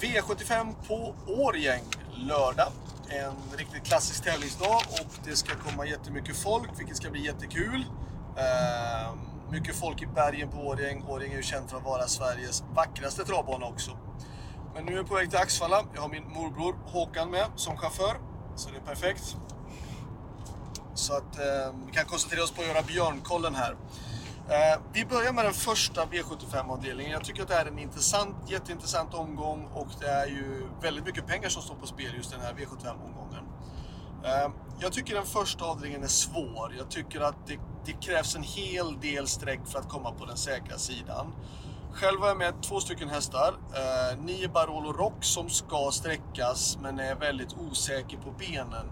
V75 på Årgäng lördag. En riktigt klassisk tävlingsdag och det ska komma jättemycket folk, vilket ska bli jättekul. Ehm, mycket folk i bergen på Årjäng. Årjäng är ju känt för att vara Sveriges vackraste travbana också. Men nu är jag på väg till Axvalla. Jag har min morbror Håkan med som chaufför, så det är perfekt. Så att eh, vi kan koncentrera oss på att göra björnkollen här. Eh, vi börjar med den första V75-avdelningen. Jag tycker att det är en intressant, jätteintressant omgång och det är ju väldigt mycket pengar som står på spel just den här V75-omgången. Eh, jag tycker den första avdelningen är svår. Jag tycker att det, det, krävs en hel del streck för att komma på den säkra sidan. Själv har jag med två stycken hästar. Eh, nio Barolo Rock som ska sträckas men är väldigt osäker på benen.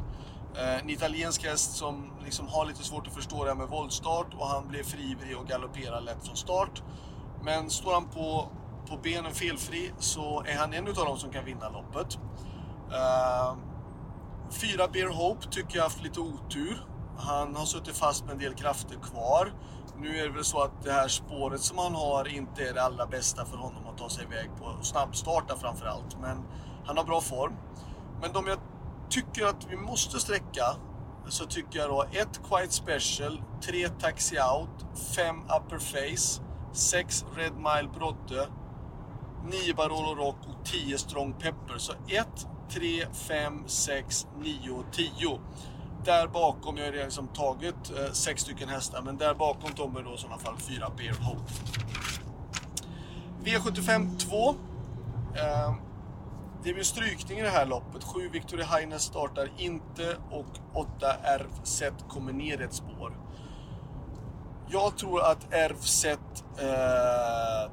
Eh, en italiensk häst som liksom har lite svårt att förstå det här med voltstart och han blir frivillig och galopperar lätt från start. Men står han på, på benen felfri så är han en av dem som kan vinna loppet. Uh, fyra Bear Hope tycker jag haft lite otur. Han har suttit fast med en del krafter kvar. Nu är det väl så att det här spåret som han har inte är det allra bästa för honom att ta sig iväg på. Snabbstarta Snabbstarta framförallt. Men han har bra form. Men de jag tycker att vi måste sträcka så tycker jag då 1 Quiet Special, 3 Taxi Out, 5 Upper Face, 6 Red Mile Brodde, 9 Barolo Rock och 10 Strong Pepper. Så 1, 3, 5, 6, 9 och 10. Där bakom, jag har redan liksom tagit 6 eh, stycken hästar, men där bakom kommer då i sådana fall 4 Bear Hope. V75 2. Eh, det blir strykning i det här loppet. 7 Victoria Highness startar inte och 8 RFZ kommer ner ett spår. Jag tror att RFZ eh,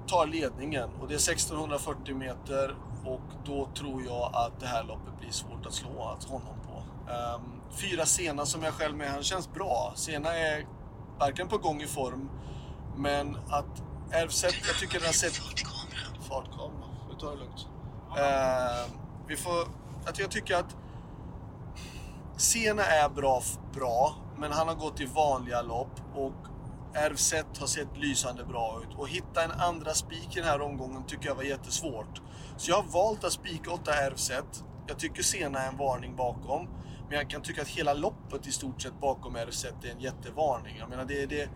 tar ledningen och det är 1640 meter och då tror jag att det här loppet blir svårt att slå att honom på. Um, fyra Sena som jag själv med, han känns bra. Sena är varken på gång i form, men att RFZ, jag tycker den har sett... Fartkamera. Vi tar det lugnt. Uh, vi får, att jag tycker att Sena är bra, bra, men han har gått i vanliga lopp och RZ har sett lysande bra ut. Och hitta en andra spik i den här omgången tycker jag var jättesvårt. Så jag har valt att spika 8 RZ. Jag tycker Sena är en varning bakom. Men jag kan tycka att hela loppet i stort sett bakom RZ är en jättevarning. Jag menar, det, det,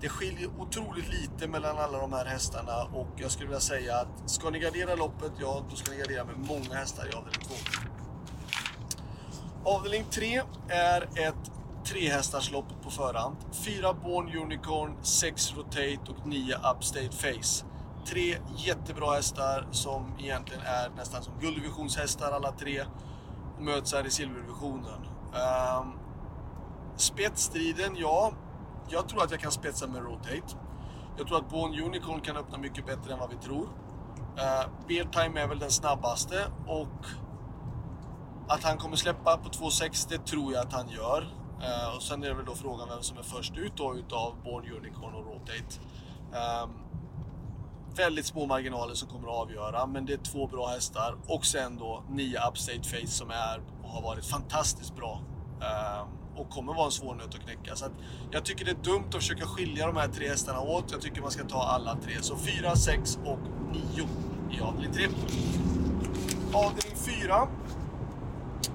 det skiljer otroligt lite mellan alla de här hästarna och jag skulle vilja säga att ska ni gardera loppet, ja då ska ni gardera med många hästar i avdelning 2. Avdelning 3 är ett trehästarslopp på förhand. 4 Born Unicorn, 6 Rotate och 9 Upstate Face. Tre jättebra hästar som egentligen är nästan som gulddivisionshästar alla tre och möts här i silverdivisionen. Um, spetsstriden, ja, jag tror att jag kan spetsa med Rotate. Jag tror att Born Unicorn kan öppna mycket bättre än vad vi tror. Eh, uh, Beartime är väl den snabbaste och att han kommer släppa på 2,6 det tror jag att han gör. Uh, och sen är det väl då frågan vem som är först ut då utav Born Unicorn och Rotate. Um, väldigt små marginaler som kommer att avgöra, men det är två bra hästar. Och sen då 9 Upstate Face som är och har varit fantastiskt bra. Um, och kommer vara en svår nöt att knäcka. Så att jag tycker det är dumt att försöka skilja de här tre hästarna åt. Jag tycker man ska ta alla tre. Så 4, 6 och 9 i avdelning 3. Avdelning 4.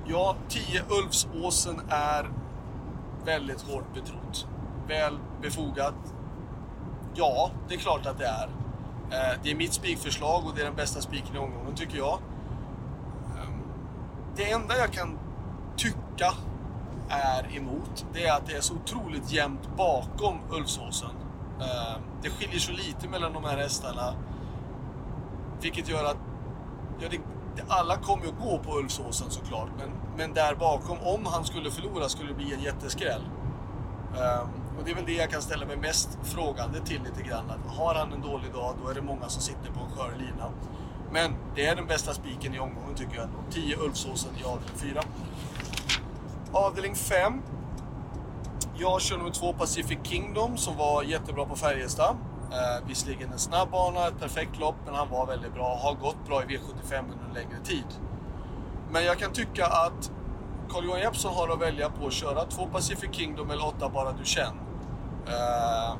Ja, 10 Ulfsåsen är väldigt hårt betrott. Väl befogat. Ja, det är klart att det är. Eh, det är mitt spikförslag och det är den bästa spiken i omgången tycker jag. Ehm, det enda jag kan tycka är emot, det är att det är så otroligt jämnt bakom Ulfsåsen. Ehm, det skiljer så lite mellan de här hästarna. Vilket gör att ja, det, alla kommer att gå på Ulfsåsen såklart. Men, men där bakom, om han skulle förlora, skulle det bli en jätteskräll. Um, och det är väl det jag kan ställa mig mest frågande till lite grann. Att har han en dålig dag, då är det många som sitter på en skör lina. Men det är den bästa spiken i omgången tycker jag ändå. 10 Ulfsåsen i avdelning 4. Avdelning 5. Jag kör nummer 2 Pacific Kingdom som var jättebra på Färjestad. Eh, visserligen en snabb bana, ett perfekt lopp, men han var väldigt bra. Har gått bra i V75 under en längre tid. Men jag kan tycka att Carl-Johan Jeppsson har att välja på att köra 2 Pacific Kingdom eller 8 Bara Du Känn. Eh,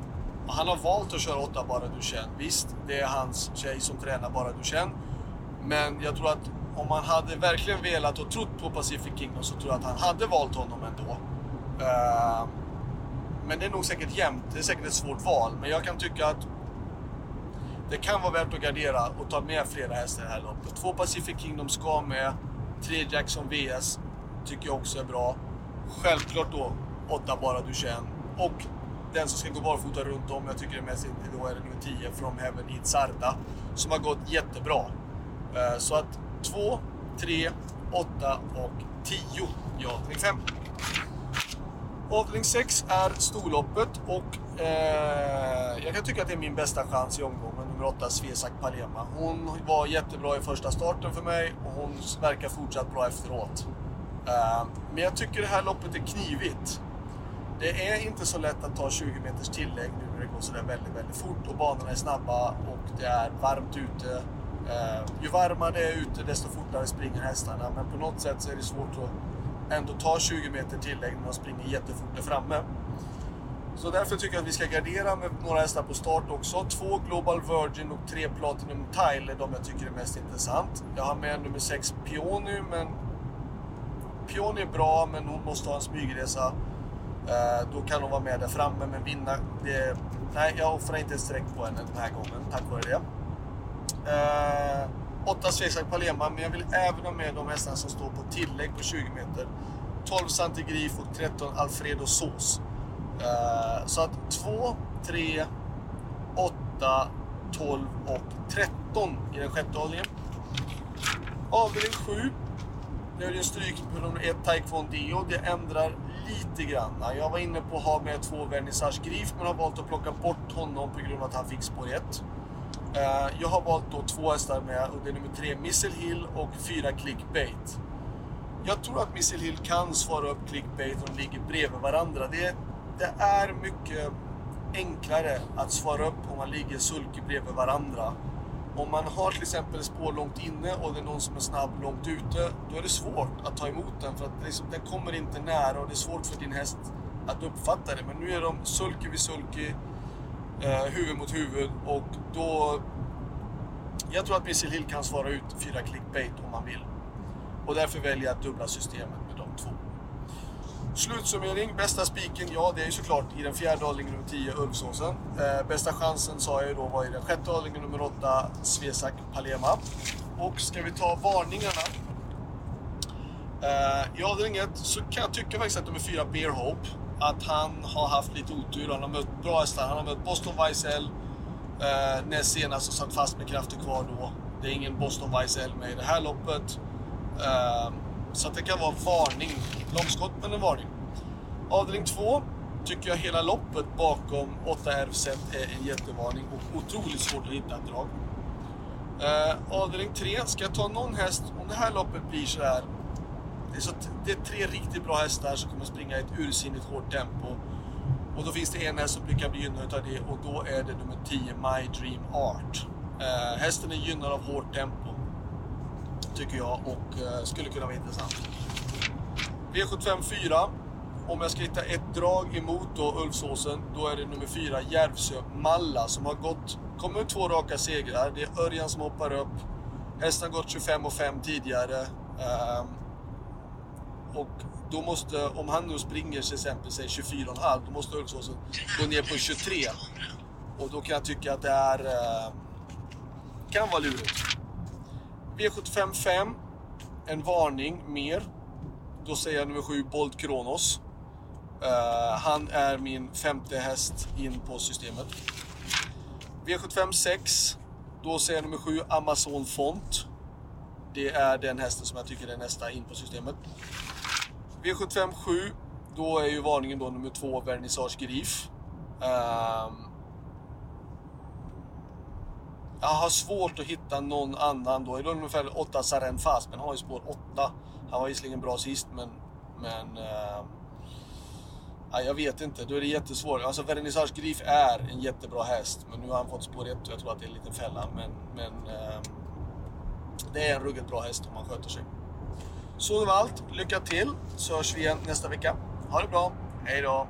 han har valt att köra 8 Bara Du Känn. Visst, det är hans tjej som tränar Bara Du Känn. Men jag tror att om man hade verkligen velat och trott på Pacific Kingdom så tror jag att han hade valt honom ändå. Uh, men det är nog säkert jämnt. Det är säkert ett svårt val. Men jag kan tycka att det kan vara värt att gardera och ta med flera hästar i det här loppet. Två Pacific Kingdom ska med. Tre Jackson VS tycker jag också är bra. Självklart då åtta Bara Duchenne. Och den som ska gå barfota runt om, jag tycker det är mest då är det nummer 10 From Heaven Sarda, Som har gått jättebra. Eh, så att 2, 3, 8 och 10 Ja, avdelning 5. Avdelning 6 är storloppet och eh, jag kan tycka att det är min bästa chans i omgången, nummer 8 Svesak Palema. Hon var jättebra i första starten för mig och hon verkar fortsatt bra efteråt. Eh, men jag tycker det här loppet är knivigt. Det är inte så lätt att ta 20 meters tillägg nu när det går sådär väldigt, väldigt fort och banorna är snabba och det är varmt ute. Eh, ju varmare det är ute desto fortare springer hästarna men på något sätt så är det svårt att ändå ta 20 meter tillägg när de springer jättefort där framme. Så därför tycker jag att vi ska gardera med några hästar på start också. Två Global Virgin och tre Platinum Tile är de jag tycker är mest intressant. Jag har med nummer 6 Piony, men Piony är bra men hon måste ha en smygresa. Eh, då kan hon vara med där framme, men vinna... Det, nej, jag offrar inte ett streck på henne den här gången, tack vare det. Eh, 8 Svesak Palema, men jag vill även ha med de hästarna som står på tillägg på 20 meter. 12 Santigrif och 13 Alfredo Sås. Eh, så att 2, 3, 8, 12 och 13 i den sjätte avdelningen. Avdelning 7. Det är en stryk på nummer 1 Taekwon Dio. Det ändrar lite grann. Jag var inne på att ha med två Vernissage Grif men har valt att plocka bort honom på grund av att han fick spår 1. Eh, jag har valt då två hästar med och det är nummer tre Missile Hill och fyra Clickbait. Jag tror att Missile Hill kan svara upp Clickbait om de ligger bredvid varandra. Det, det är mycket enklare att svara upp om man ligger sulky bredvid varandra. Om man har till exempel spår långt inne och det är någon som är snabb långt ute, då är det svårt att ta emot den för att liksom, den kommer inte nära och det är svårt för din häst att uppfatta det. Men nu är de sulky vid sulky, eh, huvud mot huvud och då... Jag tror att Missile Hill kan svara ut fyra clickbait om man vill. Och därför väljer jag att dubbla systemet med de två. Slutsummering, bästa spiken, ja det är ju såklart i den fjärde avdelningen nummer 10, Ulfsåsen. Eh, bästa chansen sa jag ju då var i den sjätte avdelningen nummer 8, Svesak Palema. Och ska vi ta varningarna. Eh, I avdelning 1 så kan jag tycka faktiskt att nummer 4, Bear Hope, att han har haft lite otur. Han har mött bra hästar. Han har mött Boston Weissel eh, näst senast och satt fast med krafter kvar då. Det är ingen Boston Weissel med i det här loppet. Eh, så det kan vara varning. Långskott men en varning. Avdelning 2 tycker jag hela loppet bakom 8 RFZ är en jättevarning och otroligt svårt att hitta ett drag. Eh, avdelning 3, ska jag ta någon häst, om det här loppet blir så här så det är tre riktigt bra hästar som kommer springa i ett ursinnigt hårt tempo. Och då finns det en häst som brukar bli gynnad av det och då är det nummer 10, My Dream Art. Eh, hästen är gynnad av hårt tempo tycker jag och eh, skulle kunna vara intressant. V75 4. Om jag ska hitta ett drag emot då Ulfsåsen, då är det nummer 4 Järvsö Malla som har gått, kommer två raka segrar. Det är Örjan som hoppar upp. Hästen har gått 25 och 5 tidigare. Um, och då måste, om han nu springer till exempel säg 24,5 då måste Ulfsåsen gå ner på 23. Och då kan jag tycka att det är, eh, kan vara lurigt. V75 5. En varning mer. Då säger jag nummer 7 Bolt Kronos. Uh, han är min femte häst in på systemet. V75 6. Då säger jag nummer 7 Amazon Font. Det är den hästen som jag tycker är nästa in på systemet. V75 7. Då är ju varningen då nummer 2 Vernissage Grif. Um, ehm, jag har svårt att hitta någon annan då. Det ungefär 8 Saren fast, men han har ju spår 8. Han var visserligen bra sist, men... men uh, ja, jag vet inte, då är det jättesvårt. Alltså Vernissage Grif är en jättebra häst, men nu har han fått spår 1 och jag tror att det är en liten fälla. Men, men uh, det är en ruggigt bra häst om han sköter sig. Så det var allt. Lycka till, så hörs vi igen nästa vecka. Ha det bra. Hej då!